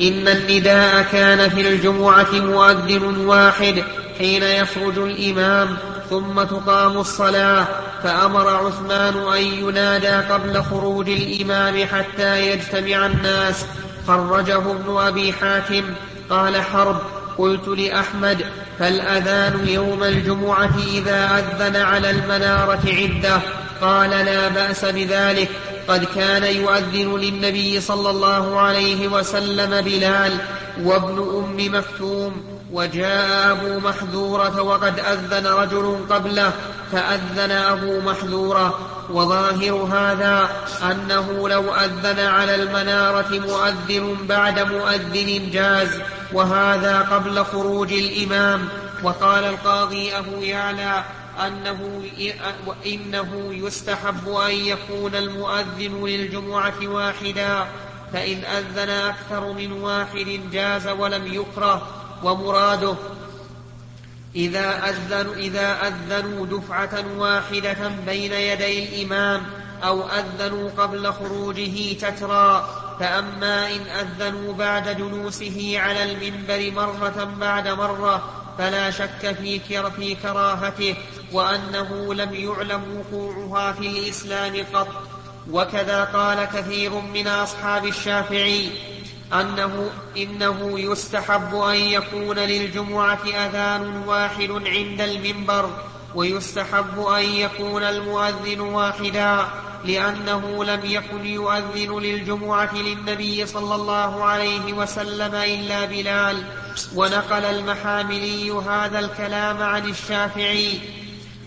إن النداء كان في الجمعة مؤذن واحد حين يخرج الإمام ثم تقام الصلاة فأمر عثمان أن ينادى قبل خروج الإمام حتى يجتمع الناس. خرجه ابن أبي حاتم قال حرب. قلت لأحمد فالأذان يوم الجمعة إذا أذن على المنارة عدة. قال لا بأس بذلك. قد كان يؤذن للنبي صلى الله عليه وسلم بلال وابن أم مكتوم وجاء أبو محذورة وقد أذن رجل قبله فأذن أبو محذورة. وظاهر هذا أنه لو أذن على المنارة مؤذن بعد مؤذن جاز وهذا قبل خروج الإمام. وقال القاضي أبو يعلى أنه إنه يستحب أن يكون المؤذن للجمعة واحدا فإن أذن أكثر من واحد جاز ولم يكره ومراده إذا أذنوا, إذا أذنوا دفعة واحدة بين يدي الإمام أو أذنوا قبل خروجه تترى فأما إن أذنوا بعد جلوسه على المنبر مرة بعد مرة فلا شك في كراهته وأنه لم يعلم وقوعها في الإسلام قط. وكذا قال كثير من أصحاب الشافعي أنه إنه يستحب أن يكون للجمعة أذان واحد عند المنبر ويستحب أن يكون المؤذن واحدا. لأنه لم يكن يؤذن للجمعة للنبي صلى الله عليه وسلم إلا بلال. ونقل المحاملي هذا الكلام عن الشافعي.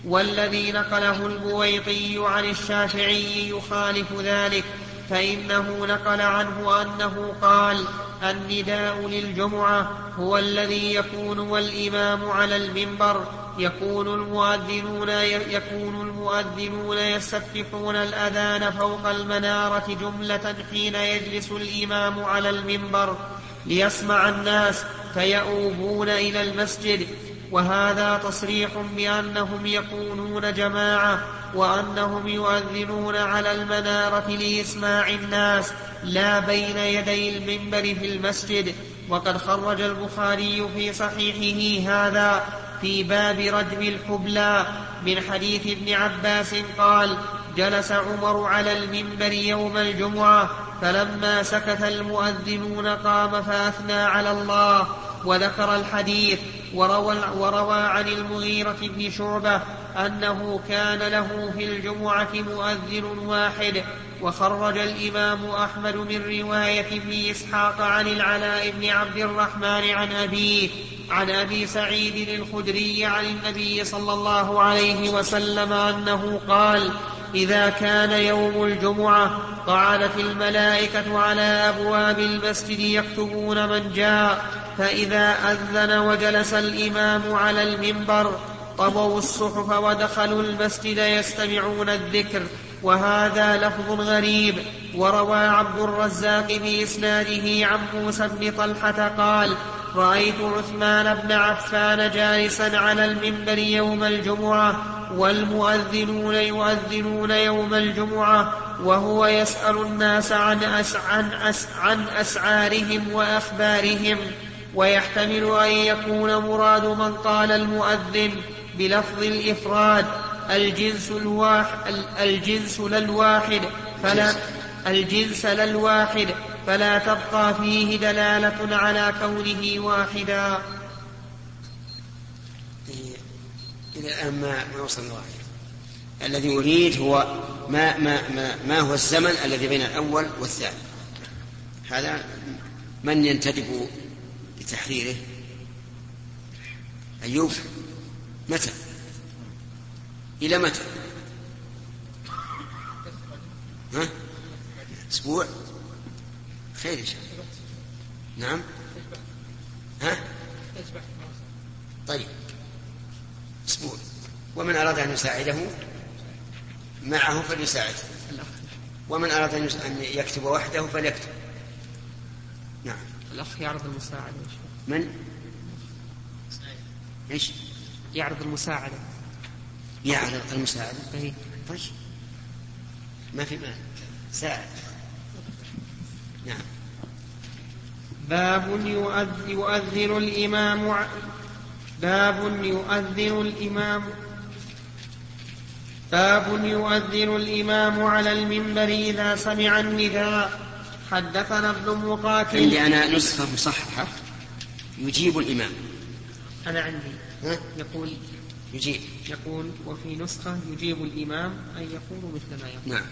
والذي نقله البويطي عن الشافعي يخالف ذلك. فإنه نقل عنه أنه قال النداء للجمعة هو الذي يكون والإمام على المنبر. يكون المؤذنون يكون المؤذنون يستفتحون الأذان فوق المنارة جملة حين يجلس الإمام على المنبر. ليسمع الناس فيؤوبون إلى المسجد. وهذا تصريح بأنهم يكونون جماعة وأنهم يؤذنون على المنارة لإسماع الناس لا بين يدي المنبر في المسجد. وقد خرج البخاري في صحيحه هذا في باب رجم الحبلى من حديث ابن عباس قال جلس عمر على المنبر يوم الجمعة فلما سكت المؤذنون قام فأثنى على الله. وذكر الحديث وروى, وروى عن المغيرة بن شعبة أنه كان له في الجمعة مؤذن واحد وخرج الإمام أحمد من رواية ابن إسحاق عن العلاء بن عبد الرحمن عن أبيه عن أبي سعيد الخدري عن النبي صلى الله عليه وسلم أنه قال إذا كان يوم الجمعة قعدت الملائكة على أبواب المسجد يكتبون من جاء فإذا أذن وجلس الإمام على المنبر طووا الصحف ودخلوا المسجد يستمعون الذكر وهذا لفظ غريب. وروى عبد الرزاق بإسناده عن موسى بن طلحة قال رأيت عثمان بن عفان جالسا على المنبر يوم الجمعة والمؤذنون يؤذنون يوم الجمعة وهو يسأل الناس عن, أس عن, أس عن أسعارهم وأخبارهم. ويحتمل أن يكون مراد من قال المؤذن بلفظ الإفراد الجنس الواحد الجنس للواحد فلا الجنس للواحد فلا تبقى فيه دلالة على كونه واحدا. إلى الآن ما ما وصلنا واحد الذي يريد هو ما ما ما, ما هو الزمن الذي بين الأول والثاني. هذا من ينتدب لتحريره. أيوب متى؟ إلى متى؟ ها؟ أسبوع؟ خير إن شاء الله. نعم. ها؟ طيب. أسبوع. ومن أراد أن يساعده؟ معه فليساعده ومن أراد أن يكتب وحده فليكتب. الأخ يعرض المساعدة. من؟ إيش؟ يعرض المساعدة. يعرض المساعدة. أي. طيب. ما في مال. ساعد نعم. باب يؤذن الإمام باب يؤذن الإمام باب يؤذن الإمام على المنبر إذا سمع النداء. حدثنا ابن مقاتل. عندي أنا نسخة مصححة. يجيب الإمام. أنا عندي. ها؟ يقول يجيب. يقول وفي نسخة يجيب الإمام أن يقول مثل ما يقول. نعم.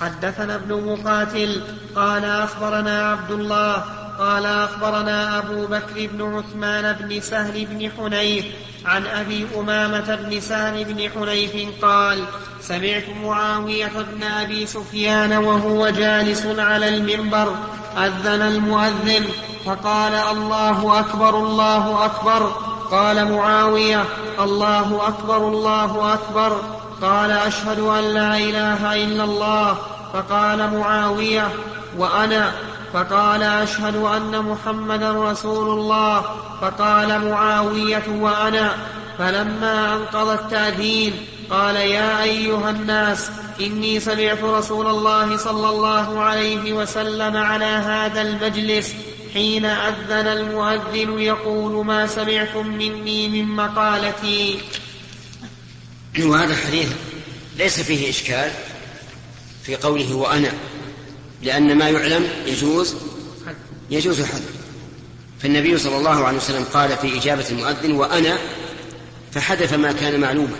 حدثنا ابن مقاتل. قال أخبرنا عبد الله. قال أخبرنا أبو بكر بن عثمان بن سهل بن حنيف عن أبي أمامة بن سهل بن حنيف قال سمعت معاوية بن أبي سفيان وهو جالس على المنبر أذن المؤذن فقال الله أكبر الله أكبر. قال معاوية الله أكبر الله أكبر. قال أشهد أن لا إله إلا الله. فقال معاوية وأنا فقال أشهد أن محمدا رسول الله فقال معاوية وأنا. فلما أنقض التأذين قال يا أيها الناس إني سمعت رسول الله صلى الله عليه وسلم على هذا المجلس حين أذن المؤذن يقول ما سمعتم مني من مقالتي. وهذا الحديث ليس فيه إشكال في قوله وأنا. لأن ما يعلم يجوز يجوز الحذف فالنبي صلى الله عليه وسلم قال في إجابة المؤذن وأنا فحذف ما كان معلوما.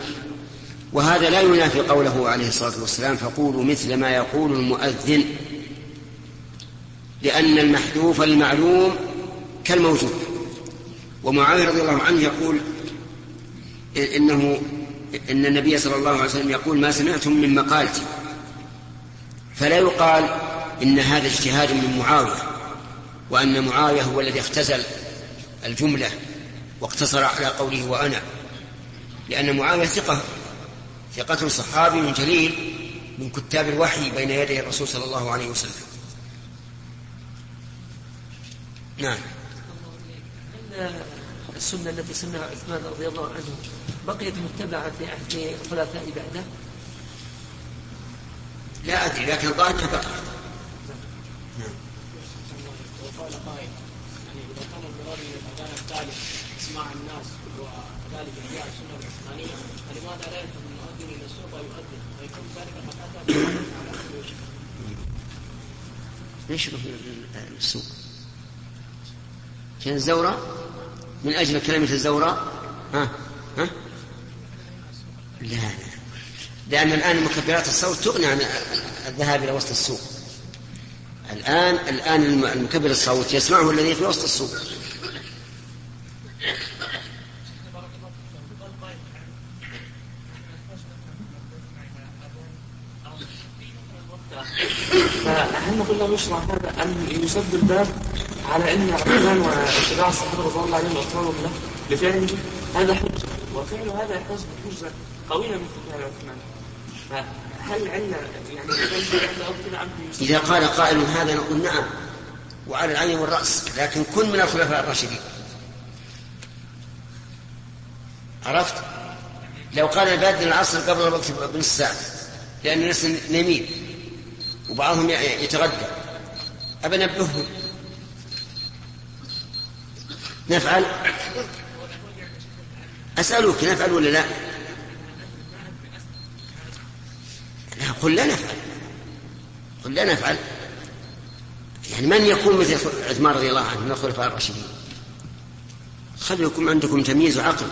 وهذا لا ينافي قوله عليه الصلاة والسلام فقولوا مثل ما يقول المؤذن لأن المحذوف المعلوم كالموجود. ومعاوية رضي الله عنه يقول إنه إن النبي صلى الله عليه وسلم يقول ما سمعتم من مقالتي فلا يقال إن هذا اجتهاد من معاوية وأن معاوية هو الذي اختزل الجملة واقتصر على قوله وأنا. لأن معاوية ثقة ثقة صحابي جليل من كتاب الوحي بين يدي الرسول صلى الله عليه وسلم. نعم. السنة التي سنها عثمان رضي الله عنه بقيت متبعة في عهد الخلفاء بعده؟ لا أدري لكن الظاهر بقيت. وقال قائل يعني إذا كان المراد من الاذان الثالث إسماع الناس وذلك جاء السنة العثمانيه فلماذا لا يذهب المؤذن إلى السوق ويؤذن؟ ويكون ذلك قد أتى ليش السوق؟ كان الزورة؟ من أجل كلمة الزورة؟ ها؟ ها؟ لا لا. لأن الآن مكبرات الصوت تغني عن الذهاب إلى وسط السوق. الآن الآن المكبر الصوت يسمعه الذي في وسط السوق فهل نقول له يشرع هذا أن يسد الباب على أن عثمان واتباع الصحابة رضي الله عليهم وأطفالهم له لفعله هذا حجة. وفعل هذا يحتاج بحجة قوية من عثمان. فهل علة يعني إذا قال قائل هذا نقول نعم وعلى العين والرأس لكن كن من الخلفاء الراشدين. عرفت؟ لو قال بادن العصر قبل الوقت بنص ساعة لأن الناس نايمين وبعضهم يتغدى. أبنبههم نفعل؟ أسألك نفعل ولا لا لا قل لا نفعل. قل لا نفعل. يعني من يكون مثل عثمان رضي الله عنه من الخلفاء الراشدين؟ خليكم عندكم تمييز وعقل.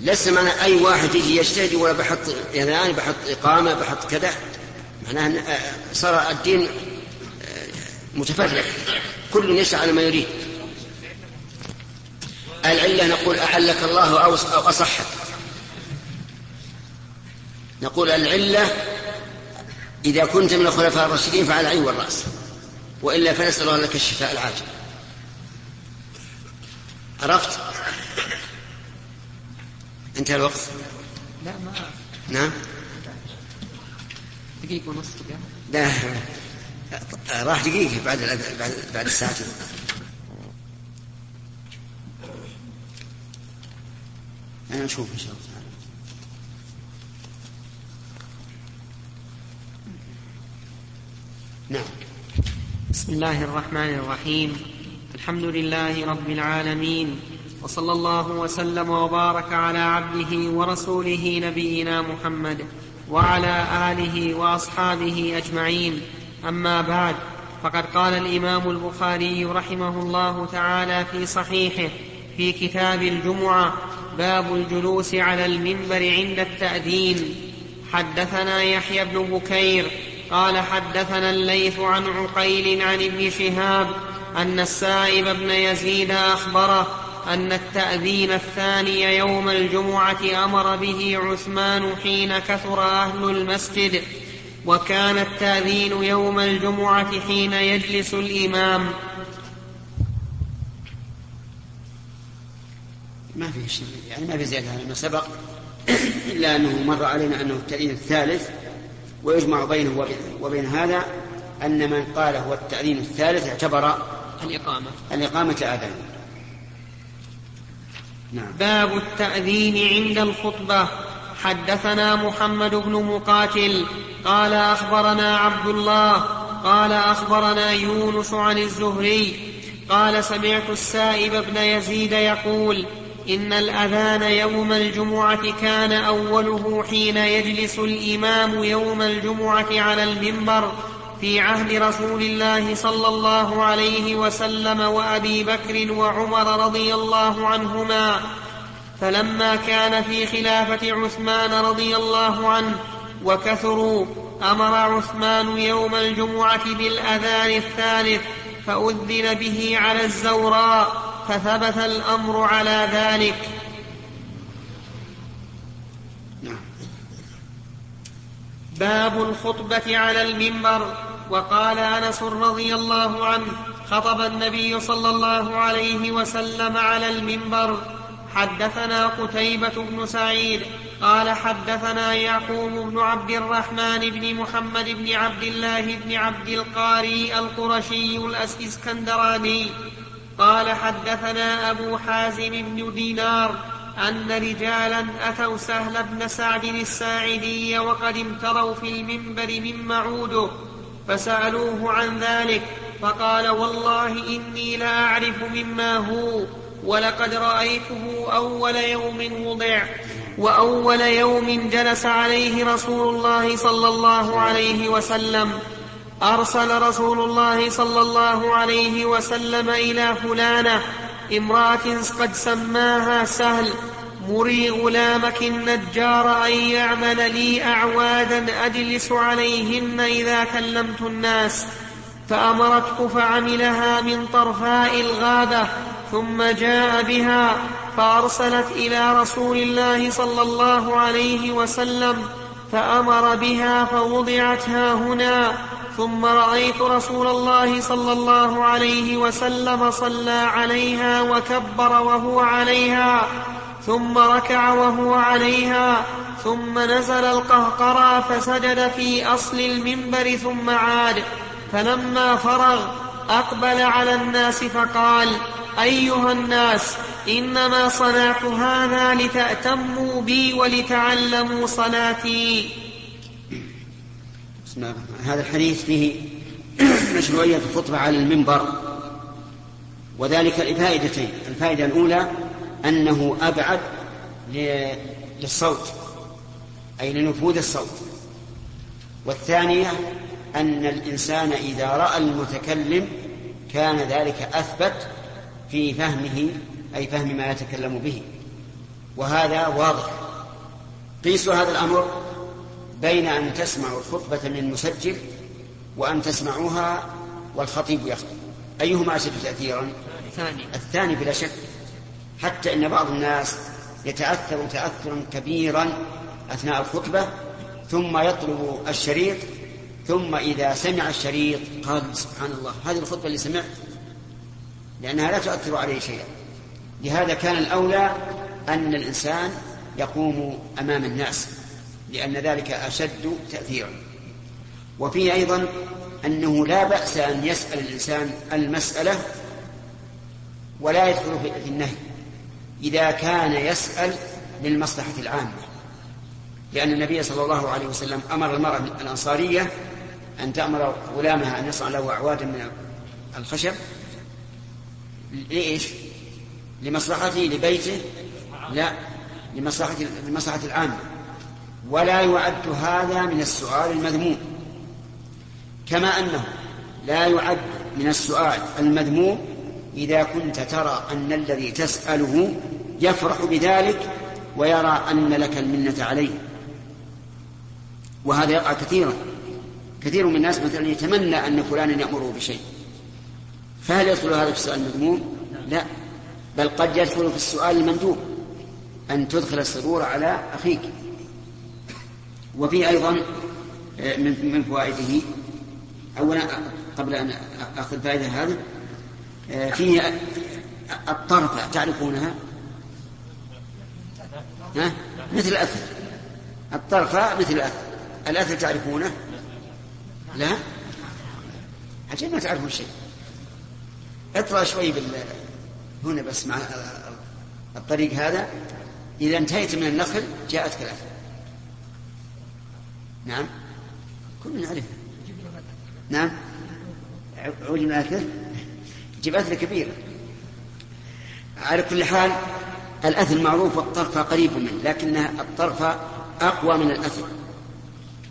ليس معنى أي واحد يجي يجتهد ولا بحط أنا بحط إقامة بحط كذا. معناه صار الدين متفرق. كل يشرع على ما يريد. العلة نقول أحلك الله أو أصحك. نقول العلة إذا كنت من الخلفاء الراشدين فعلى العين والرأس وإلا فنسأل الله لك الشفاء العاجل عرفت؟ انتهى الوقت؟ لا ما نعم. دقيقة ونص لا راح دقيقة بعد بعد بعد الساعتين أنا نشوف إن شاء الله تعالى نعم. بسم الله الرحمن الرحيم. الحمد لله رب العالمين وصلى الله وسلم وبارك على عبده ورسوله نبينا محمد وعلى آله وأصحابه أجمعين. أما بعد فقد قال الإمام البخاري رحمه الله تعالى في صحيحه في كتاب الجمعة باب الجلوس على المنبر عند التأذين. حدثنا يحيى بن بكير قال حدثنا الليث عن عقيل عن ابن شهاب أن السائب بن يزيد أخبره أن التاذين الثاني يوم الجمعة أمر به عثمان حين كثر أهل المسجد وكان التأذين يوم الجمعة حين يجلس الإمام. ما في يعني ما في زيادة على ما سبق إلا أنه مر علينا أنه التأذين الثالث ويجمع بينه وبين هذا أن من قال هو التأذين الثالث اعتبر الإقامة. الإقامة آذان نعم. باب التأذين عند الخطبة. حدثنا محمد بن مقاتل. قال أخبرنا عبد الله. قال أخبرنا يونس عن الزهري. قال سمعت السائب بن يزيد يقول إن الأذان يوم الجمعة كان أوله حين يجلس الإمام يوم الجمعة على المنبر في عهد رسول الله صلى الله عليه وسلم وأبي بكر وعمر رضي الله عنهما. فلما كان في خلافة عثمان رضي الله عنه وكثروا أمر عثمان يوم الجمعة بالأذان الثالث فأذن به على الزوراء. فثبت الأمر على ذلك. نعم. باب الخطبة على المنبر. وقال أنس رضي الله عنه خطب النبي صلى الله عليه وسلم على المنبر. حدثنا قتيبة بن سعيد. قال حدثنا يعقوب بن عبد الرحمن بن محمد بن عبد الله بن عبد القاري القرشي الاسكندراني قال حدثنا أبو حازم بن دينار أن رجالا أتوا سهل بن سعد الساعدي وقد امتروا في المنبر من معوده فسألوه عن ذلك فقال والله إني لأعرف مما هو ولقد رأيته أول يوم وضع وأول يوم جلس عليه رسول الله صلى الله عليه وسلم. أرسل رسول الله صلى الله عليه وسلم إلى فلانة امرأة قد سماها سهل مري غلامك النجار أن يعمل لي أعوادا أجلس عليهن إذا كلمت الناس. فأمرته فعملها من طرفاء الغابة ثم جاء بها فأرسلت إلى رسول الله صلى الله عليه وسلم فأمر بها فوضعت ها هنا. ثم رأيت رسول الله صلى الله عليه وسلم صلى عليها وكبر وهو عليها ثم ركع وهو عليها ثم نزل القهقرى فسجد في أصل المنبر ثم عاد. فلما فرغ أقبل على الناس فقال أيها الناس إنما صنعت هذا لتأتموا بي ولتعلموا صلاتي بسم الله هذا الحديث فيه مشروعية الخطبة على المنبر وذلك لفائدتين الفائدة الأولى أنه أبعد للصوت أي لنفوذ الصوت والثانية أن الإنسان إذا رأى المتكلم كان ذلك أثبت في فهمه أي فهم ما يتكلم به وهذا واضح. قيسوا هذا الأمر بين أن تسمعوا الخطبة من مسجل وأن تسمعوها والخطيب يخطب. أيهما أشد تأثيرا؟ الثاني الثاني بلا شك. حتى إن بعض الناس يتأثر تأثرا كبيرا أثناء الخطبة ثم يطلب الشريط ثم إذا سمع الشريط قال سبحان الله هذه الخطبة اللي سمعت لأنها لا تؤثر عليه شيئا. لهذا كان الأولى أن الإنسان يقوم أمام الناس. لأن ذلك أشد تأثيرا. وفيه أيضا أنه لا بأس أن يسأل الإنسان المسألة ولا يدخل في النهي إذا كان يسأل للمصلحة العامة. لأن النبي صلى الله عليه وسلم أمر المرأة الأنصارية أن تأمر غلامها أن يصنع له أعوادا من الخشب لإيش؟ لمصلحته لبيته لا لمصلحة لمصلحة العامة. ولا يعد هذا من السؤال المذموم. كما أنه لا يعد من السؤال المذموم إذا كنت ترى أن الذي تسأله يفرح بذلك ويرى أن لك المنة عليه. وهذا يقع كثيرا. كثير من الناس مثلا يتمنى أن فلانا يأمره بشيء. فهل يدخل هذا في السؤال المذموم؟ لا. بل قد يدخل في السؤال المندوب. أن تدخل السرور على أخيك. وفي أيضا آه، من فوائده أولا قبل أن أخذ الفائدة هذه آه، فيه الطرفة تعرفونها؟ ها؟ مثل الأثر. الطرفة مثل الأثر. الأثر تعرفونه؟ لا؟ عجيب ما تعرفون شيء. اطلع شوي بال هنا بس مع الطريق هذا. إذا انتهيت من النخل جاءتك الأثر. نعم. كلنا نعرفها نعم. عود من الأثر جيب أثر كبيرة. على كل حال الأثر معروف والطرفة قريب منه لكنها الطرفة أقوى من الأثر.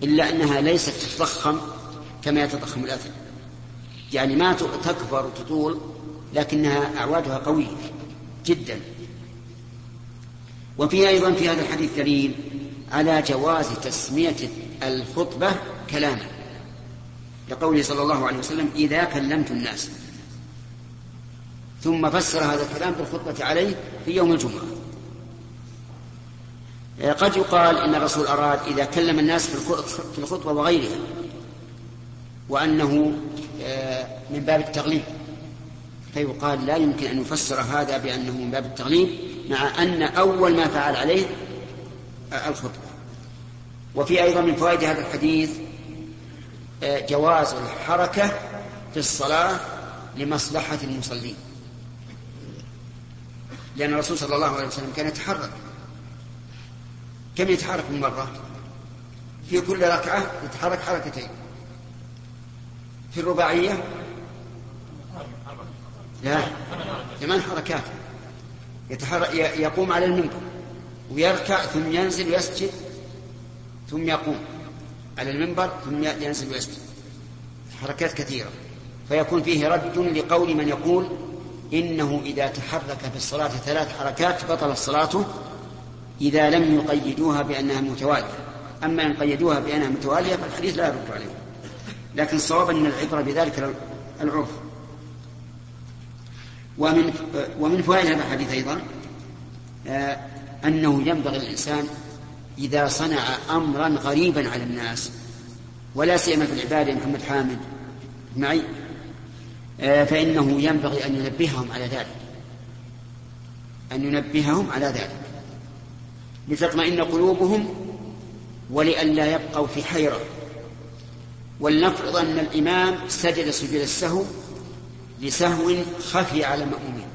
إلا أنها ليست تتضخم كما يتضخم الأثر. يعني ما تكبر وتطول لكنها أعوادها قوية جدا. وفي أيضا في هذا الحديث دليل على جواز تسمية الخطبة كلاما لقوله صلى الله عليه وسلم إذا كلمت الناس. ثم فسر هذا الكلام بالخطبة عليه في يوم الجمعة. قد يقال إن الرسول أراد إذا كلم الناس في الخطبة وغيرها وأنه آه، من باب التغليب. فيقال لا يمكن أن يفسر هذا بأنه من باب التغليب مع أن أول ما فعل عليه آه، الخطبة. وفي أيضا من فوائد هذا الحديث آه، جواز الحركة في الصلاة لمصلحة المصلين. لأن الرسول صلى الله عليه وسلم كان يتحرك. كم يتحرك من مرة؟ في كل ركعة يتحرك حركتين. في الرباعية؟ لا ثمان حركات. يتحرك يقوم على المنبر ويركع ثم ينزل ويسجد. ثم يقوم على المنبر ثم ينزل ويسجد حركات كثيرة. فيكون فيه رد لقول من يقول إنه إذا تحرك في الصلاة ثلاث حركات بطلت صلاته إذا لم يقيدوها بأنها متوالية. أما إن قيدوها بأنها متوالية فالحديث لا يرد عليه. لكن الصواب أن العبرة بذلك العرف. ومن ومن فوائد هذا الحديث أيضا آه، أنه ينبغي الإنسان إذا صنع أمرا غريبا على الناس ولا سيما في العبادة محمد حامد. معي؟ آه، فإنه ينبغي أن ينبههم على ذلك. أن ينبههم على ذلك. لتطمئن قلوبهم ولئلا يبقوا في حيرة. ولنفرض أن الإمام سجد سجود السهو لسهو خفي على المأمومين.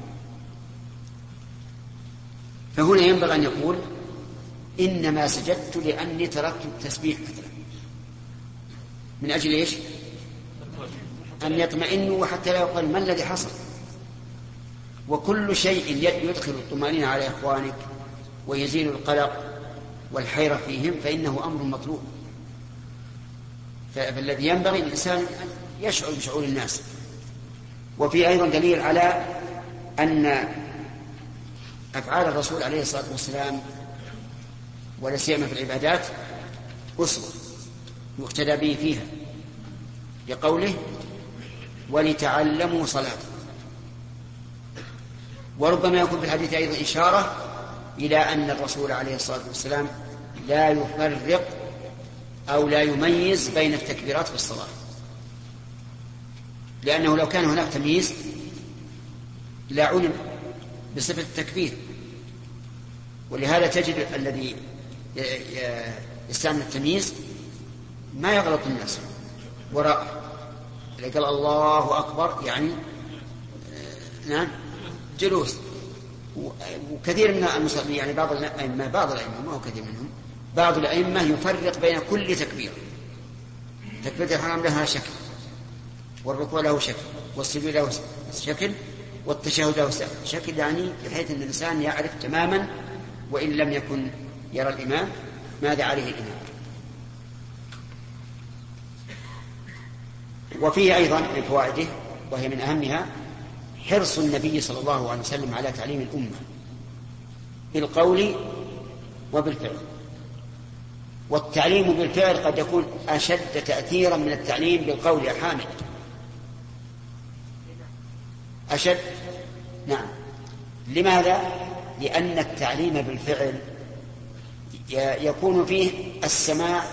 فهنا ينبغي أن يقول إنما سجدت لأني تركت التسبيح مثلا من أجل إيش؟ أن يطمئنوا وحتى لا يقال ما الذي حصل؟ وكل شيء يدخل الطمأنينة على إخوانك ويزيل القلق والحيرة فيهم فإنه أمر مطلوب. فالذي ينبغي الإنسان أن يشعر بشعور الناس. وفي أيضا دليل على أن أفعال الرسول عليه الصلاة والسلام ولا سيما في العبادات أسوة يقتدى به فيها لقوله ولتعلموا صلاته. وربما يكون في الحديث أيضا إشارة إلى أن الرسول عليه الصلاة والسلام لا يفرق أو لا يميز بين التكبيرات في الصلاة لأنه لو كان هناك تمييز لعلم بصفة التكبير. ولهذا تجد الذي يستعمل التمييز ما يغلط الناس. وراء. إذا قال الله أكبر يعني آه، نعم جلوس. وكثير من المصلين يعني بعض الأئمة بعض الأئمة ما هو كثير منهم بعض الأئمة يفرق بين كل تكبير. تكبيرة الحرام لها شكل والركوع له شكل والسجود له شكل والتشهد له شكل يعني بحيث إن الإنسان يعرف تماما وإن لم يكن يرى الإمام ماذا عليه الإمام. وفيه أيضا من فوائده وهي من أهمها حرص النبي صلى الله عليه وسلم على تعليم الأمة بالقول وبالفعل. والتعليم بالفعل قد يكون أشد تاثيرا من التعليم بالقول يا حامد. أشد؟ نعم. لماذا؟ لأن التعليم بالفعل يكون فيه السماع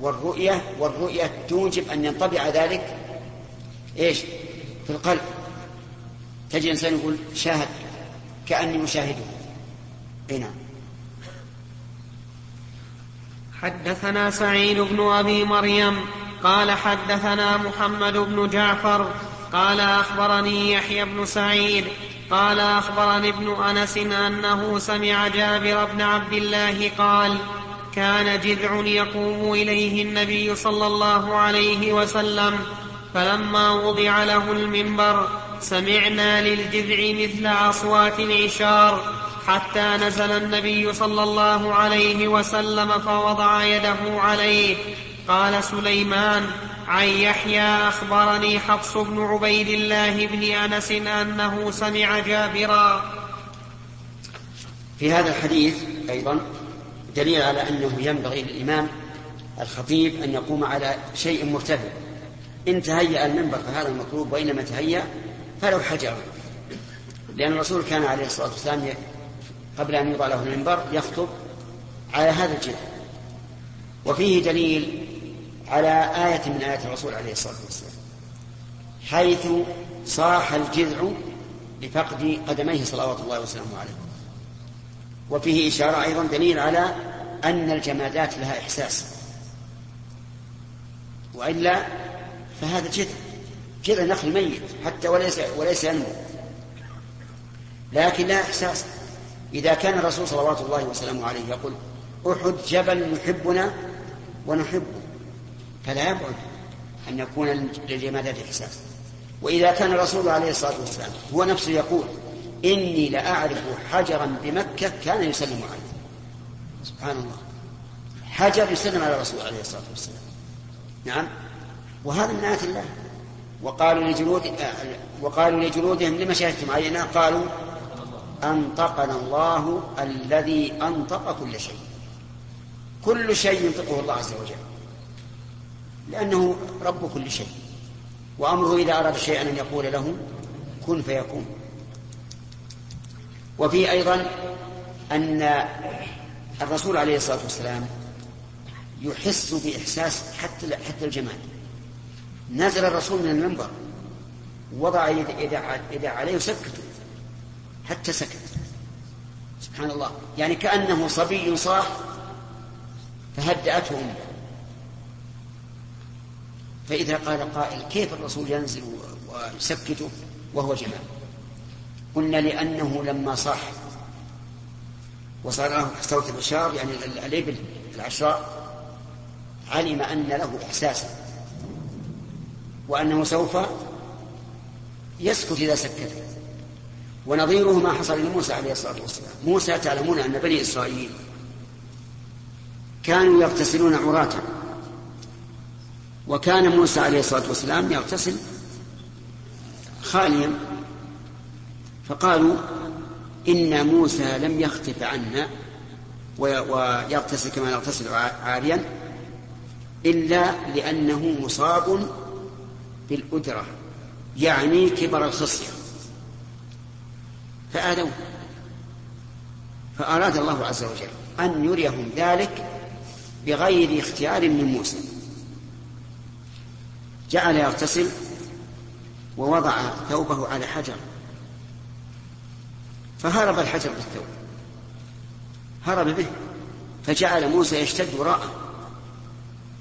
والرؤية والرؤية توجب أن ينطبع ذلك إيش؟ في القلب. تجد إنسان يقول شاهد كأني أشاهده نعم. حدثنا سعيد بن أبي مريم قال حدثنا محمد بن جعفر قال أخبرني يحيى بن سعيد قال أخبرني ابن أنس أنه سمع جابر بن عبد الله قال كان جذع يقوم إليه النبي صلى الله عليه وسلم فلما وضع له المنبر سمعنا للجذع مثل أصوات العشار حتى نزل النبي صلى الله عليه وسلم فوضع يده عليه. قال سليمان عن يحيى أخبرني حفص بن عبيد الله بن أنس أنه سمع جابرا. في هذا الحديث أيضا دليل على أنه ينبغي للإمام الخطيب أن يقوم على شيء مرتفع. إن تهيأ المنبر فهذا المطلوب وإنما تهيأ فلو حجر. لأن الرسول كان عليه الصلاة والسلام قبل أن يوضع له المنبر يخطب على هذا الجهة. وفيه دليل على آية من آيات الرسول عليه الصلاة والسلام حيث صاح الجذع لفقد قدميه صلوات الله وسلامه عليه. وفيه إشارة أيضا دليل على أن الجمادات لها إحساس. وإلا فهذا جذع. جذع نخل ميت حتى وليس وليس ينمو. لكن لا إحساس. إذا كان الرسول صلوات الله وسلامه عليه يقول أحد جبل يحبنا ونحبه. فلا يبعد أن يكون للجمادات إحساس وإذا كان الرسول عليه الصلاة والسلام هو نفسه يقول إني لأعرف حجرا بمكة كان يسلم عليه. سبحان الله حجر يسلم على الرسول عليه الصلاة والسلام. نعم. وهذا من آيات الله. وقالوا لجلود وقالوا لجلودهم لما شهدتم علينا؟ قالوا أنطقنا الله الذي أنطق كل شيء. كل شيء ينطقه الله عز وجل. لأنه رب كل شيء وأمره إذا أراد شيئا أن يقول له كن فيكون. وفي أيضا أن الرسول عليه الصلاة والسلام يحس بإحساس حتى حتى الجمال. نزل الرسول من المنبر وضع يده عليه وسكته حتى سكت. سبحان الله. يعني كأنه صبي صاح فهدأته أمه فإذا قال قائل كيف الرسول ينزل ويسكته وهو جمال قلنا لأنه لما صح وصار له صوت الإشار يعني الإبل العشراء علم أن له إحساسا. وأنه سوف يسكت إذا سكت. ونظيره ما حصل لموسى عليه الصلاة والسلام. موسى تعلمون أن بني إسرائيل كانوا يغتسلون عراة. وكان موسى عليه الصلاة والسلام يغتسل خاليا فقالوا إن موسى لم يختف عنا ويغتسل كما يغتسل عاريا إلا لأنه مصاب بالأدرة يعني كبر الخصية. فآذوه. فأراد الله عز وجل أن يريهم ذلك بغير اختيار من موسى. جعل يغتسل ووضع ثوبه على حجر. فهرب الحجر بالثوب. هرب به. فجعل موسى يشتد وراءه.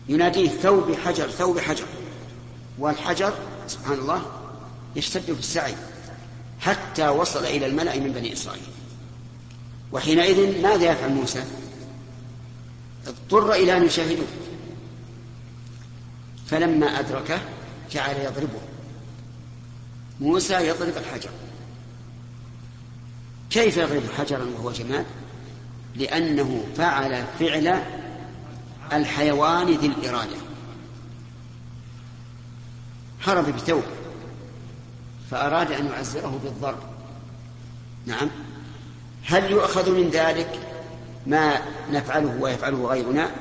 يناديه ثوب حجر ثوب حجر. والحجر سبحان الله يشتد في السعي حتى وصل إلى الملأ من بني إسرائيل. وحينئذ ماذا يفعل موسى؟ اضطر إلى أن يشاهدوه. فلما أدركه جعل يضربه. موسى يضرب الحجر. كيف يضرب حجرا وهو جماد؟ لأنه فعل فعل الحيوان ذي الإرادة. هرب بثوب. فأراد أن يعزره بالضرب. نعم. هل يؤخذ من ذلك ما نفعله ويفعله غيرنا؟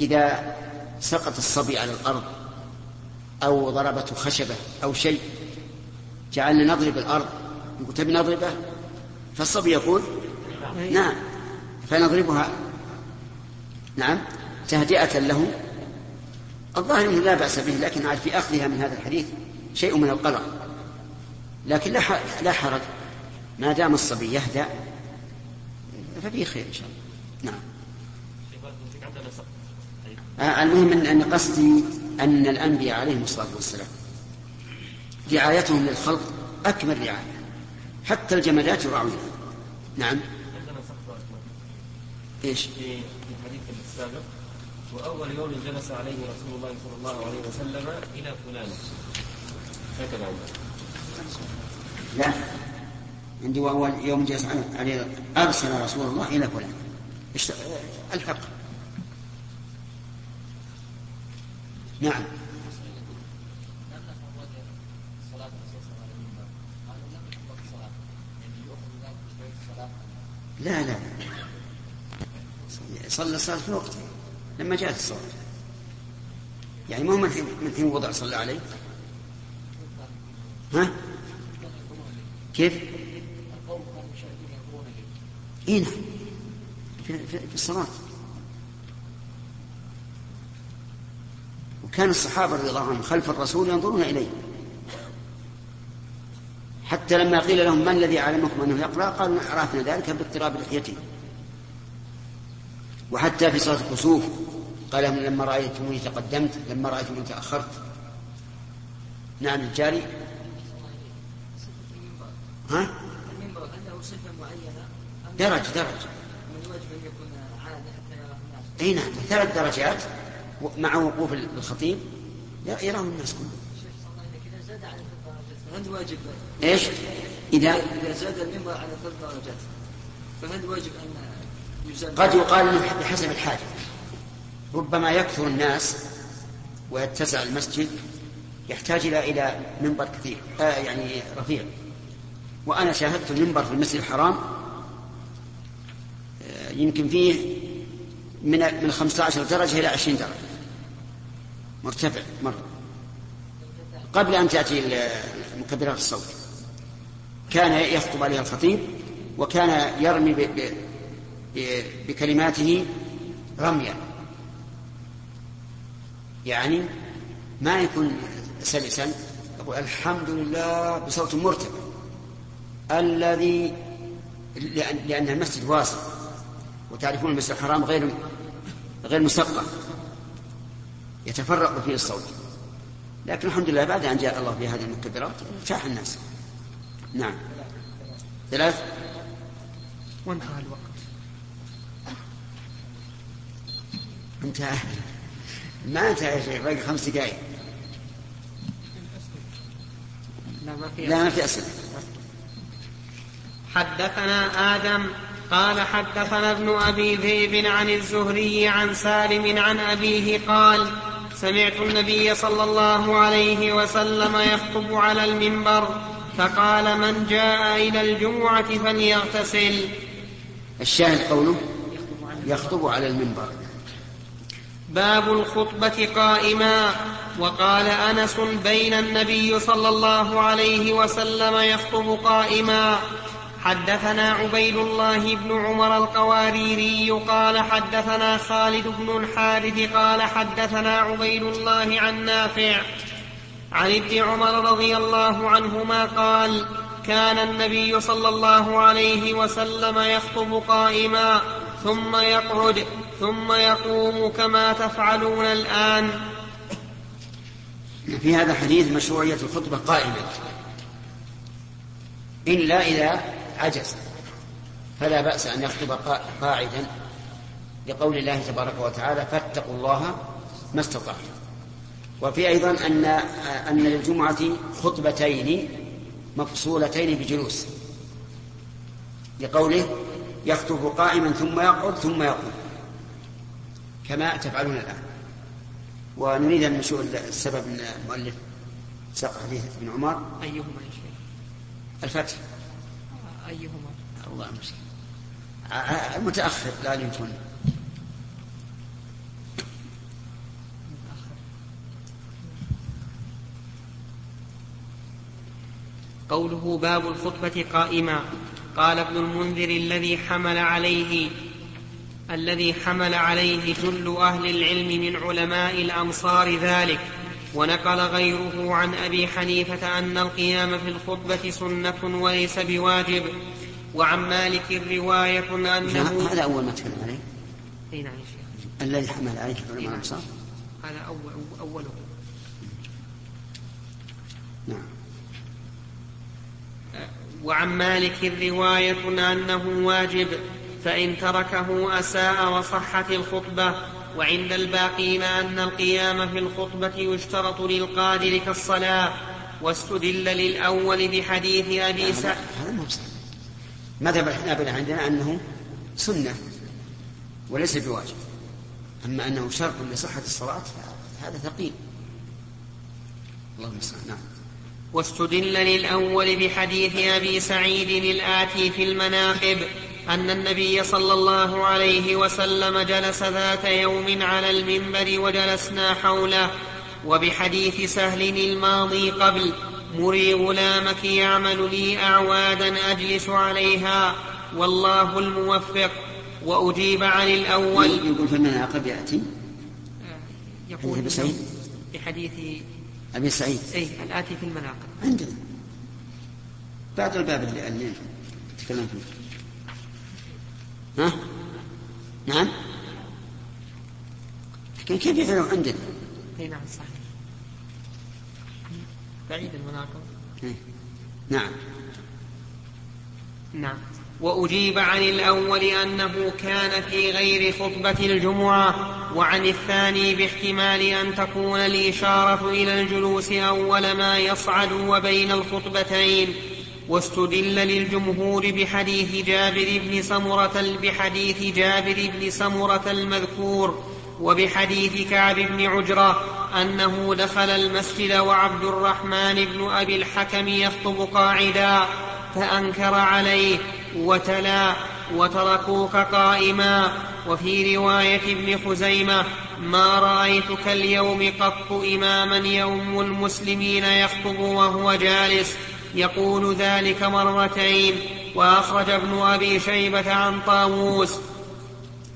إذا سقط الصبي على الأرض أو ضربته خشبة أو شيء جعلنا نضرب الأرض. نقول تبي نضربه؟ فالصبي يقول نعم فنضربها. نعم تهدئة له. الظاهر إنه لا بأس به لكن في أخذها من هذا الحديث شيء من القلق. لكن لا لا حرج. ما دام الصبي يهدأ ففيه خير إن شاء الله. نعم. المهم ان أن قصدي أن الأنبياء عليهم الصلاة والسلام رعايتهم للخلق أكمل رعاية. حتى الجمادات يراعونها. نعم. إيش؟ في الحديث السابق وأول يوم جلس عليه رسول الله صلى الله عليه وسلم إلى فلان. هكذا لا. عندي واول يوم جلس عليه أرسل رسول الله إلى فلان. الحق؟ نعم. لا لا. صلى الصلاة في وقته. لما جاءت الصلاة. يعني مو من حين من حين وضع صلى عليه؟ ها؟ كيف؟ إي نعم. في الصلاة. وكان الصحابة رضي الله عنهم خلف الرسول ينظرون إليه. حتى لما قيل لهم من الذي علمكم أنه يقرأ قالوا عرفنا ذلك باضطراب لحيته وحتى في صلاة الكسوف قال لهم لما رأيتموني تقدمت لما رأيتموني تأخرت. نعم الجاري. ها؟ يراه الناس. أي نعم ثلاث درجات. مع وقوف الخطيب يراه الناس كلهم. إذا زاد على فهل واجب إيش؟ إذا؟ إذا زاد المنبر على ثلاث درجات فهل واجب أن قد يقال بحسب الحاجة. ربما يكثر الناس ويتسع المسجد يحتاج إلى إلى منبر كثير آه يعني رفيع. وأنا شاهدت المنبر في المسجد الحرام آه يمكن فيه من من 15 درجة إلى 20 درجة. مرتفع مرة قبل أن تأتي مكبرات الصوت. كان يخطب عليها الخطيب وكان يرمي بكلماته رميا يعني ما يكون سلسا يقول الحمد لله بصوت مرتفع. الذي لأن, المسجد واسع وتعرفون المسجد الحرام غير غير مسقف يتفرق فيه الصوت. لكن الحمد لله بعد أن جاء الله بهذه المكبرات شاح الناس. نعم. ثلاث. وانتهى الوقت. انتهى. ما انتهى يا شيخ باقي خمس دقائق. لا ما في لا ما في أسئلة. حدثنا آدم قال حدثنا ابن أبي ذئب عن الزهري عن سالم عن أبيه قال سمعت النبي صلى الله عليه وسلم يخطب على المنبر فقال من جاء إلى الجمعة فليغتسل. الشاهد قوله يخطب على المنبر. باب الخطبة قائما. وقال أنس بين النبي صلى الله عليه وسلم يخطب قائما. حدثنا عبيد الله بن عمر القواريري قال حدثنا خالد بن الحارث قال حدثنا عبيد الله عن نافع عن ابن عمر رضي الله عنهما قال كان النبي صلى الله عليه وسلم يخطب قائما ثم يقعد ثم يقوم كما تفعلون الآن. في هذا الحديث مشروعية الخطبة قائمة. إلا إذا عجز. فلا بأس أن يخطب قاعدا لقول الله تبارك وتعالى فاتقوا الله ما استطعتم. وفي أيضا أن أن للجمعة خطبتين مفصولتين بجلوس. لقوله يخطب قائما ثم يقعد ثم يقوم. كما تفعلون الآن. ونريد أن نشوف السبب من المؤلف ساق حديث ابن عمر. أيهما يا شيخ؟ الفتح. أيهما؟ الله المسلم المتأخر لا يمكن. قوله باب الخطبة قائما. قال ابن المنذر الذي حمل عليه الذي حمل عليه جل أهل العلم من علماء الأمصار ذلك. ونقل غيره عن أبي حنيفة أن القيام في الخطبة سنة وليس بواجب وعن مالك رواية أنه هذا أول ما تكلم عليه. أي نعم الذي حمل عليه علماء الأمصار هذا أول أوله. نعم. وعن مالك رواية أنه واجب فإن تركه أساء وصحت الخطبة. وعند الباقين أن القيام في الخطبة يشترط للقادر كالصلاة. واستدل للأول بحديث أبي سعد هذا مو مذهب الحنابلة عندنا أنه سنة وليس بواجب. أما أنه شرط لصحة الصلاة فهذا ثقيل. اللهم المستعان نعم. واستدل للأول بحديث أبي سعيد الآتي في المناقب. أن النبي صلى الله عليه وسلم جلس ذات يوم على المنبر وجلسنا حوله وبحديث سهل الماضي قبل مري غلامك يعمل لي أعوادا أجلس عليها والله الموفق وأجيب عن الأول. يقول في المناقب يأتي؟ يقول أبي سعيد بحديث أبي سعيد. أي الآتي في المناقب؟ عندنا. بعد الباب اللي اللي تكلم فيه. ها؟ نعم لكن كيف يفعلون عندنا؟ أي نعم صحيح بعيد المناقب إيه. نعم نعم وأجيب عن الأول أنه كان في غير خطبة الجمعة وعن الثاني باحتمال أن تكون الإشارة إلى الجلوس أول ما يصعد وبين الخطبتين واستدل للجمهور بحديث جابر بن سمرة بحديث جابر بن سمرة المذكور وبحديث كعب بن عجرة أنه دخل المسجد وعبد الرحمن بن أبي الحكم يخطب قاعدا فأنكر عليه وتلا وتركوك قائما. وفي رواية ابن خزيمة ما رأيتك اليوم قط إماما يوم المسلمين يخطب وهو جالس يقول ذلك مرتين وأخرج ابن أبي شيبة عن طاووس.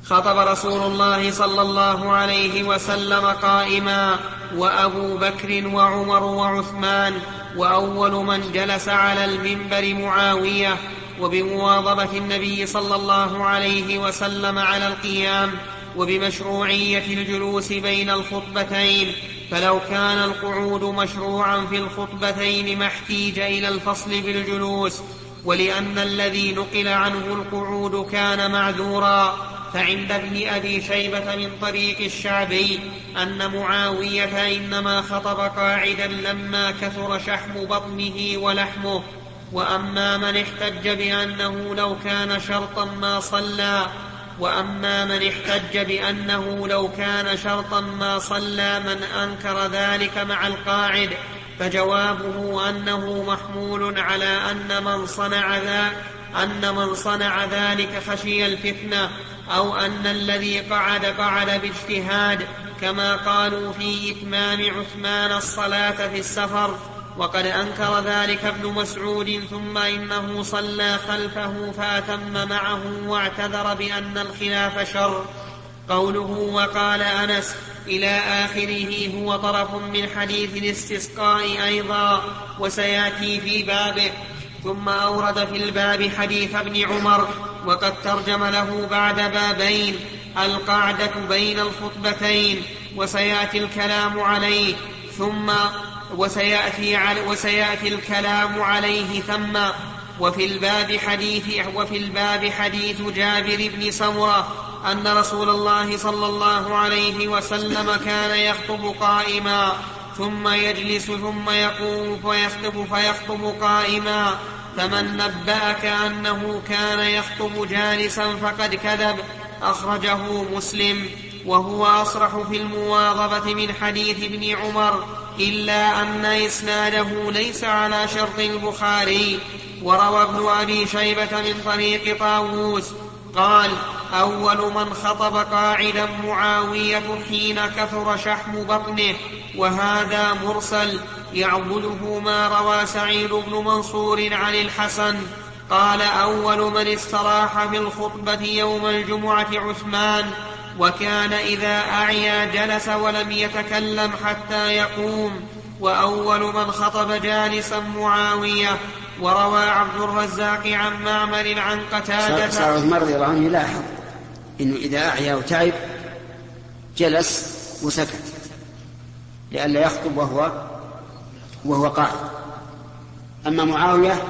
خطب رسول الله صلى الله عليه وسلم قائما وأبو بكر وعمر وعثمان وأول من جلس على المنبر معاوية وبمواظبة النبي صلى الله عليه وسلم على القيام وبمشروعية الجلوس بين الخطبتين. فلو كان القعود مشروعا في الخطبتين ما احتيج إلى الفصل بالجلوس ولأن الذي نقل عنه القعود كان معذورا فعند ابن أبي شيبة من طريق الشعبي أن معاوية إنما خطب قاعدا لما كثر شحم بطنه ولحمه وأما من احتج بأنه لو كان شرطا ما صلى وأما من احتج بأنه لو كان شرطا ما صلى من أنكر ذلك مع القاعد فجوابه أنه محمول على أن من صنع ذا أن من صنع ذلك خشي الفتنة أو أن الذي قعد قعد باجتهاد كما قالوا في إتمام عثمان الصلاة في السفر. وقد أنكر ذلك ابن مسعود ثم إنه صلى خلفه فأتم معه واعتذر بأن الخلاف شر. قوله وقال أنس إلى آخره هو طرف من حديث الاستسقاء أيضا وسيأتي في بابه. ثم أورد في الباب حديث ابن عمر وقد ترجم له بعد بابين القعدة بين الخطبتين وسيأتي الكلام عليه. ثم وسيأتي, على وسيأتي الكلام عليه ثم وفي الباب حديث وفي الباب حديث جابر بن سمرة أن رسول الله صلى الله عليه وسلم كان يخطب قائما ثم يجلس ثم يقوم فيخطب فيخطب قائما فمن نبأك أنه كان يخطب جالسا فقد كذب أخرجه مسلم وهو أصرح في المواظبة من حديث ابن عمر إلا أن إسناده ليس على شرط البخاري. وروى ابن أبي شيبة من طريق طاووس قال أول من خطب قاعدا معاوية حين كثر شحم بطنه وهذا مرسل يعضده ما روى سعيد بن منصور عن الحسن. قال أول من استراح في الخطبة يوم الجمعة عثمان وكان إذا أعيا جلس ولم يتكلم حتى يقوم وأول من خطب جالسا معاوية وروى عبد الرزاق عن معمر عن قتادة. صار عثمان رضي الله عنه يلاحظ إنه إذا أعيا وتعب جلس وسكت لئلا يخطب وهو وهو قاعد أما معاوية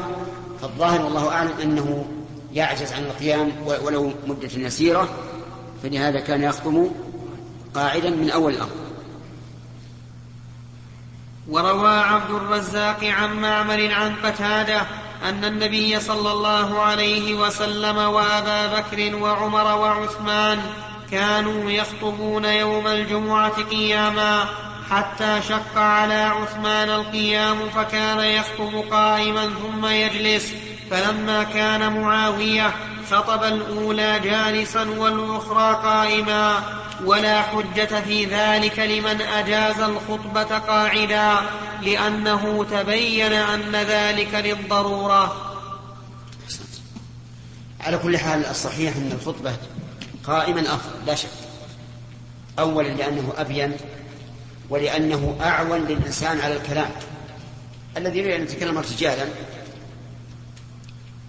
فالظاهر والله أعلم أنه يعجز عن القيام ولو مدة يسيرة فلهذا كان يخطب قاعدا من أول الأمر. وروى عبد الرزاق عن معمر عن قتادة أن النبي صلى الله عليه وسلم وأبا بكر وعمر وعثمان كانوا يخطبون يوم الجمعة قياما حتى شق على عثمان القيام فكان يخطب قائما ثم يجلس فلما كان معاوية خطب الأولى جالسا والأخرى قائما ولا حجة في ذلك لمن أجاز الخطبة قاعدا لأنه تبين أن ذلك للضرورة. على كل حال الصحيح أن الخطبة قائما افضل لا شك. اولا لأنه أبين ولأنه أعون للإنسان على الكلام. الذي يريد ان يتكلم ارتجالا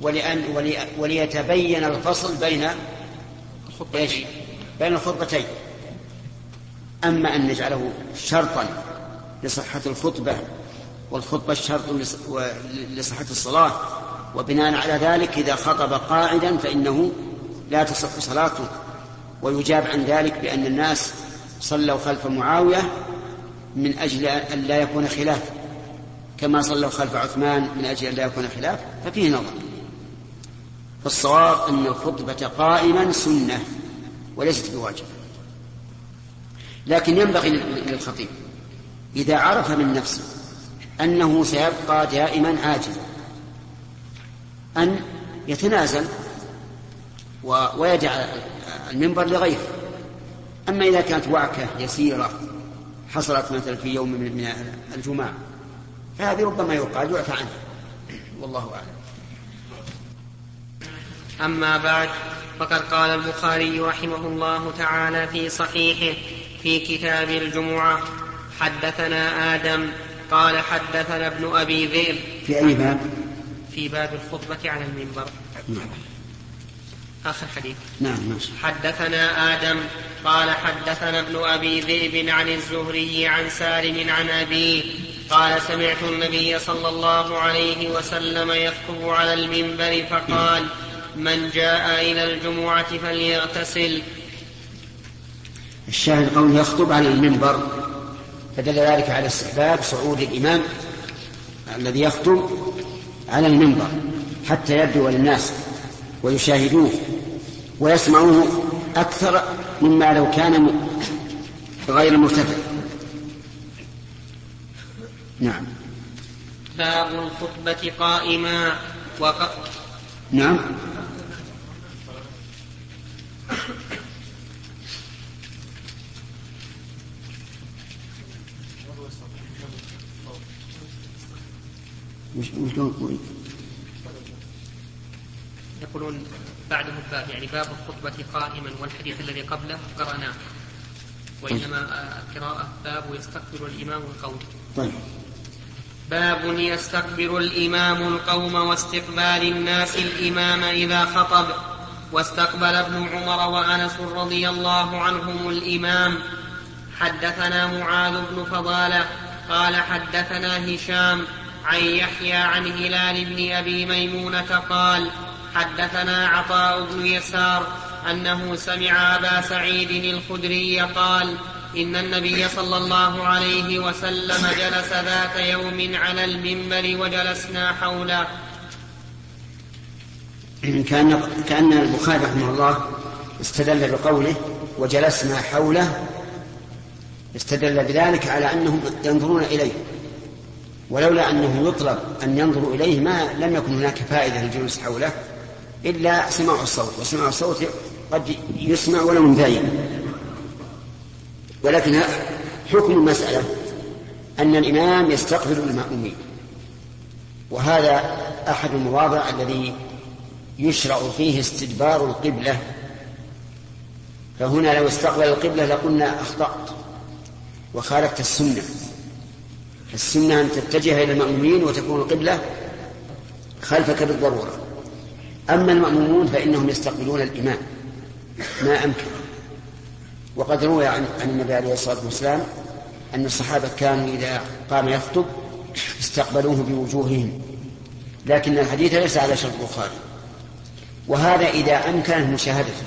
ولأن ولي وليتبين الفصل بين إيش؟ بين الخطبتين. أما أن نجعله شرطا لصحة الخطبة والخطبة شرط لصحة الصلاة وبناء على ذلك إذا خطب قاعدا فإنه لا تصح صلاته. ويجاب عن ذلك بأن الناس صلوا خلف معاوية من أجل أن لا يكون خلاف كما صلوا خلف عثمان من أجل أن لا يكون خلاف ففيه نظر. فالصواب أن الخطبة قائما سنة وليست بواجب. لكن ينبغي للخطيب إذا عرف من نفسه أنه سيبقى دائما عاجزا أن يتنازل ويدع المنبر لغيره. أما إذا كانت وعكة يسيرة حصلت مثلا في يوم من الجمعة فهذه ربما يقال يعفى عنها. والله أعلم. أما بعد فقد قال البخاري رحمه الله تعالى في صحيحه في كتاب الجمعة حدثنا آدم قال حدثنا ابن أبي ذئب. في أي باب؟ في باب الخطبة على المنبر. نعم آخر حديث. نعم ماشي حدثنا آدم قال حدثنا ابن أبي ذئب عن الزهري عن سالم عن أبيه قال سمعت النبي صلى الله عليه وسلم يخطب على المنبر فقال من جاء إلى الجمعة فليغتسل. الشاهد قول يخطب على المنبر فدل ذلك على استحباب صعود الإمام الذي يخطب على المنبر حتى يبدو للناس ويشاهدوه ويسمعوه أكثر مما لو كان غير مرتفع. نعم. باب الخطبة قائما وق... نعم. وش يقولون بعده الباب يعني باب الخطبة قائما والحديث الذي قبله قرأناه. وإنما القراءة باب يستقبل الإمام القوم. طيب. باب يستقبل الإمام القوم واستقبال الناس الإمام إذا خطب. واستقبل ابن عمر وأنس رضي الله عنهم الإمام. حدثنا معاذ بن فضالة قال حدثنا هشام عن يحيى عن هلال بن أبي ميمونة قال حدثنا عطاء بن يسار أنه سمع أبا سعيد الخدري قال إن النبي صلى الله عليه وسلم جلس ذات يوم على المنبر وجلسنا حوله. كأن كأن البخاري رحمه الله استدل بقوله وجلسنا حوله استدل بذلك على أنهم ينظرون إليه. ولولا أنه يطلب أن ينظروا إليه ما لم يكن هناك فائدة للجلوس حوله إلا سماع الصوت وسماع الصوت قد يسمع ولو من بعيد. ولكن حكم المسألة أن الإمام يستقبل المأمومين وهذا أحد المواضع الذي يشرع فيه استدبار القبلة. فهنا لو استقبل القبلة لقلنا أخطأت وخالفت السنة. السنة أن تتجه إلى المأمومين وتكون القبلة خلفك بالضرورة. أما المأمومون فإنهم يستقبلون الإمام. ما أمكن. وقد روي عن, النبي عليه الصلاة والسلام أن الصحابة كانوا إذا قام يخطب استقبلوه بوجوههم. لكن الحديث ليس على شرط البخاري. وهذا إذا أمكن مشاهدته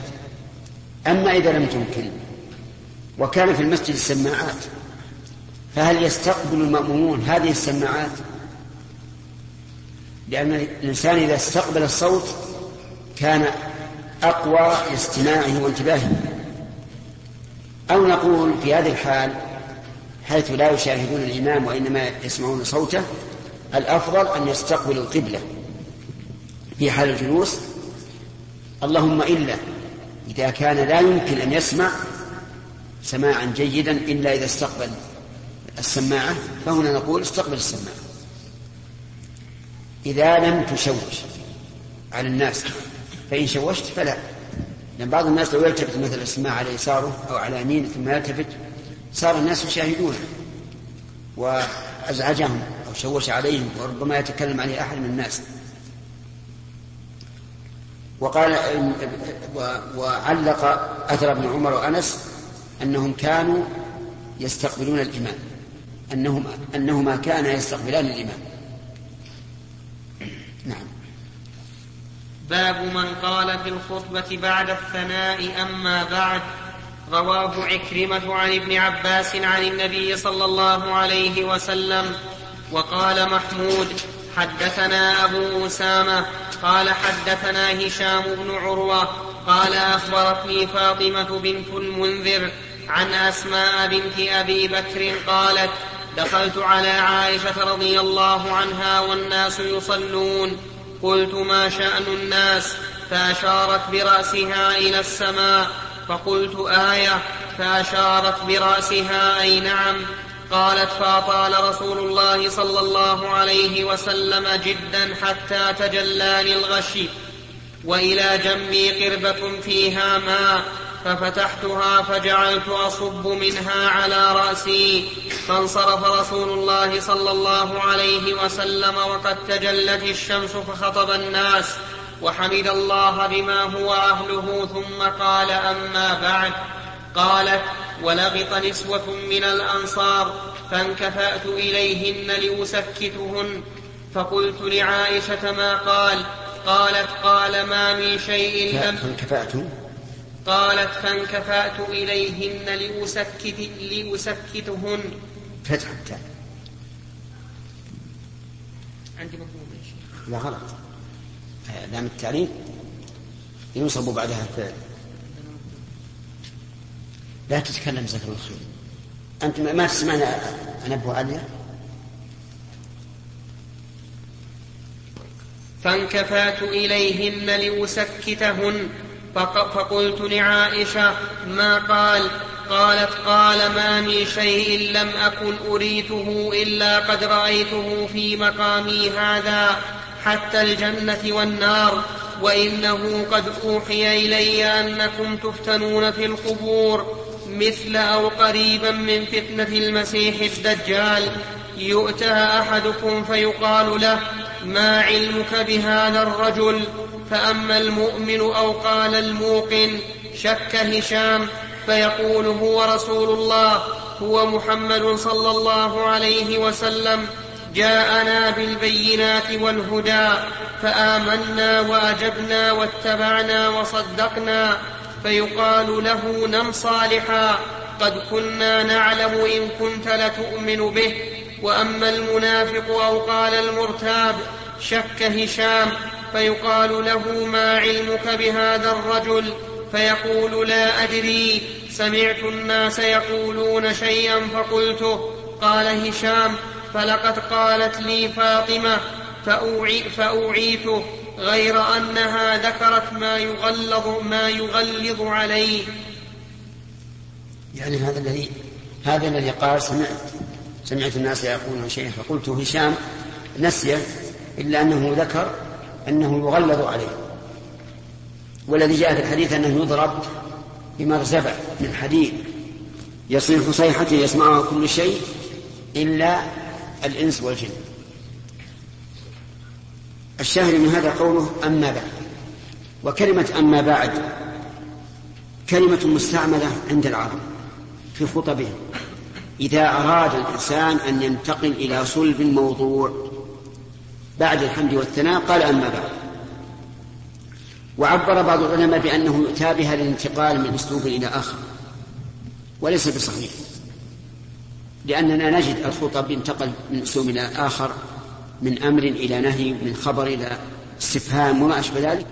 أما إذا لم تمكن وكان في المسجد السماعات فهل يستقبل المأمومون هذه السماعات؟ لأن الإنسان إذا استقبل الصوت كان أقوى لاستماعه وانتباهه. أو نقول في هذه الحال حيث لا يشاهدون الإمام وإنما يسمعون صوته الأفضل أن يستقبلوا القبلة في حال الجلوس اللهم إلا. إذا كان لا يمكن أن يسمع سماعا جيدا إلا إذا استقبل السماعة فهنا نقول استقبل السماعة. إذا لم تشوش على الناس فإن شوشت فلا. لأن بعض الناس لو يلتفت مثلا السماعة على يساره أو على يمينه ثم يلتفت صار الناس يشاهدونه وأزعجهم أو شوش عليهم وربما يتكلم عليه أحد من الناس. وقال وعلق أثر ابن عمر وأنس أنهم كانوا يستقبلون الإمام. أنهم أنهما كانا يستقبلان الإمام. نعم. باب من قال في الخطبة بعد الثناء أما بعد. رواه عكرمة عن ابن عباس عن النبي صلى الله عليه وسلم وقال محمود حدثنا أبو أسامة قال حدثنا هشام بن عروة قال أخبرتني فاطمة بنت المنذر عن أسماء بنت أبي بكر قالت دخلت على عائشة رضي الله عنها والناس يصلون. قلت ما شأن الناس؟ فأشارت برأسها إلى السماء. فقلت آية. فأشارت برأسها أي نعم. قالت فأطال رسول الله صلى الله عليه وسلم جدا حتى تجلاني الغشي وإلى جنبي قربة فيها ماء ففتحتها فجعلت أصب منها على رأسي فانصرف رسول الله صلى الله عليه وسلم وقد تجلت الشمس فخطب الناس وحمد الله بما هو أهله ثم قال أما بعد قالت ولغط نسوة من الأنصار فانكفأت إليهن لأسكتهن. فقلت لعائشة ما قال؟ قالت قال ما من شيء لم فانكفأت؟ قالت فانكفأت إليهن لأسكت لأسكتهن. فتح التاء. عندي مفهوم يا شيخ. لا غلط. لام التعليم ينصب بعدها الفعل. لا تتكلم زكر الخير أنت ما تسمعنا أنبه عليا فانكفأت إليهن لأسكتهن. فقلت لعائشة ما قال؟ قالت قال ما من شيء لم أكن أريته إلا قد رأيته في مقامي هذا حتى الجنة والنار وإنه قد أوحي إلي أنكم تفتنون في القبور. مثل أو قريبا من فتنة المسيح الدجال يؤتى أحدكم فيقال له ما علمك بهذا الرجل؟ فأما المؤمن أو قال الموقن شك هشام؟ فيقول هو رسول الله هو محمد صلى الله عليه وسلم جاءنا بالبينات والهدى فآمنا وأجبنا واتبعنا وصدقنا فيقال له نم صالحا وقد كنا نعلم إن كنت لتؤمن به. وأما المنافق أو قال المرتاب شك هشام فيقال له ما علمك بهذا الرجل؟ فيقول لا أدري. سمعت الناس يقولون شيئا فقلته. قال هشام فلقد قالت لي فاطمة فأوعي فأوعيته. غير أنها ذكرت ما يغلظ ما يغلظ عليه. يعني هذا الذي هذا الذي قال سمعت سمعت الناس يقولون شيئا فقلت هشام نسي إلا أنه ذكر أنه يغلظ عليه. والذي جاء في الحديث أنه يضرب بمرزبة من حديد. يصيح صيحة يسمعها كل شيء إلا الإنس والجن. الشاهد من هذا قوله أما بعد. وكلمة أما بعد كلمة مستعملة عند العرب في خطبهم. إذا أراد الإنسان أن ينتقل إلى صلب الموضوع بعد الحمد والثناء قال أما بعد. وعبر بعض العلماء بأنه يؤتى بها للانتقال من أسلوب إلى آخر وليس بصحيح لأننا نجد الخطب انتقل من أسلوب إلى آخر من أمر إلى نهي من خبر إلى استفهام وما أشبه ذلك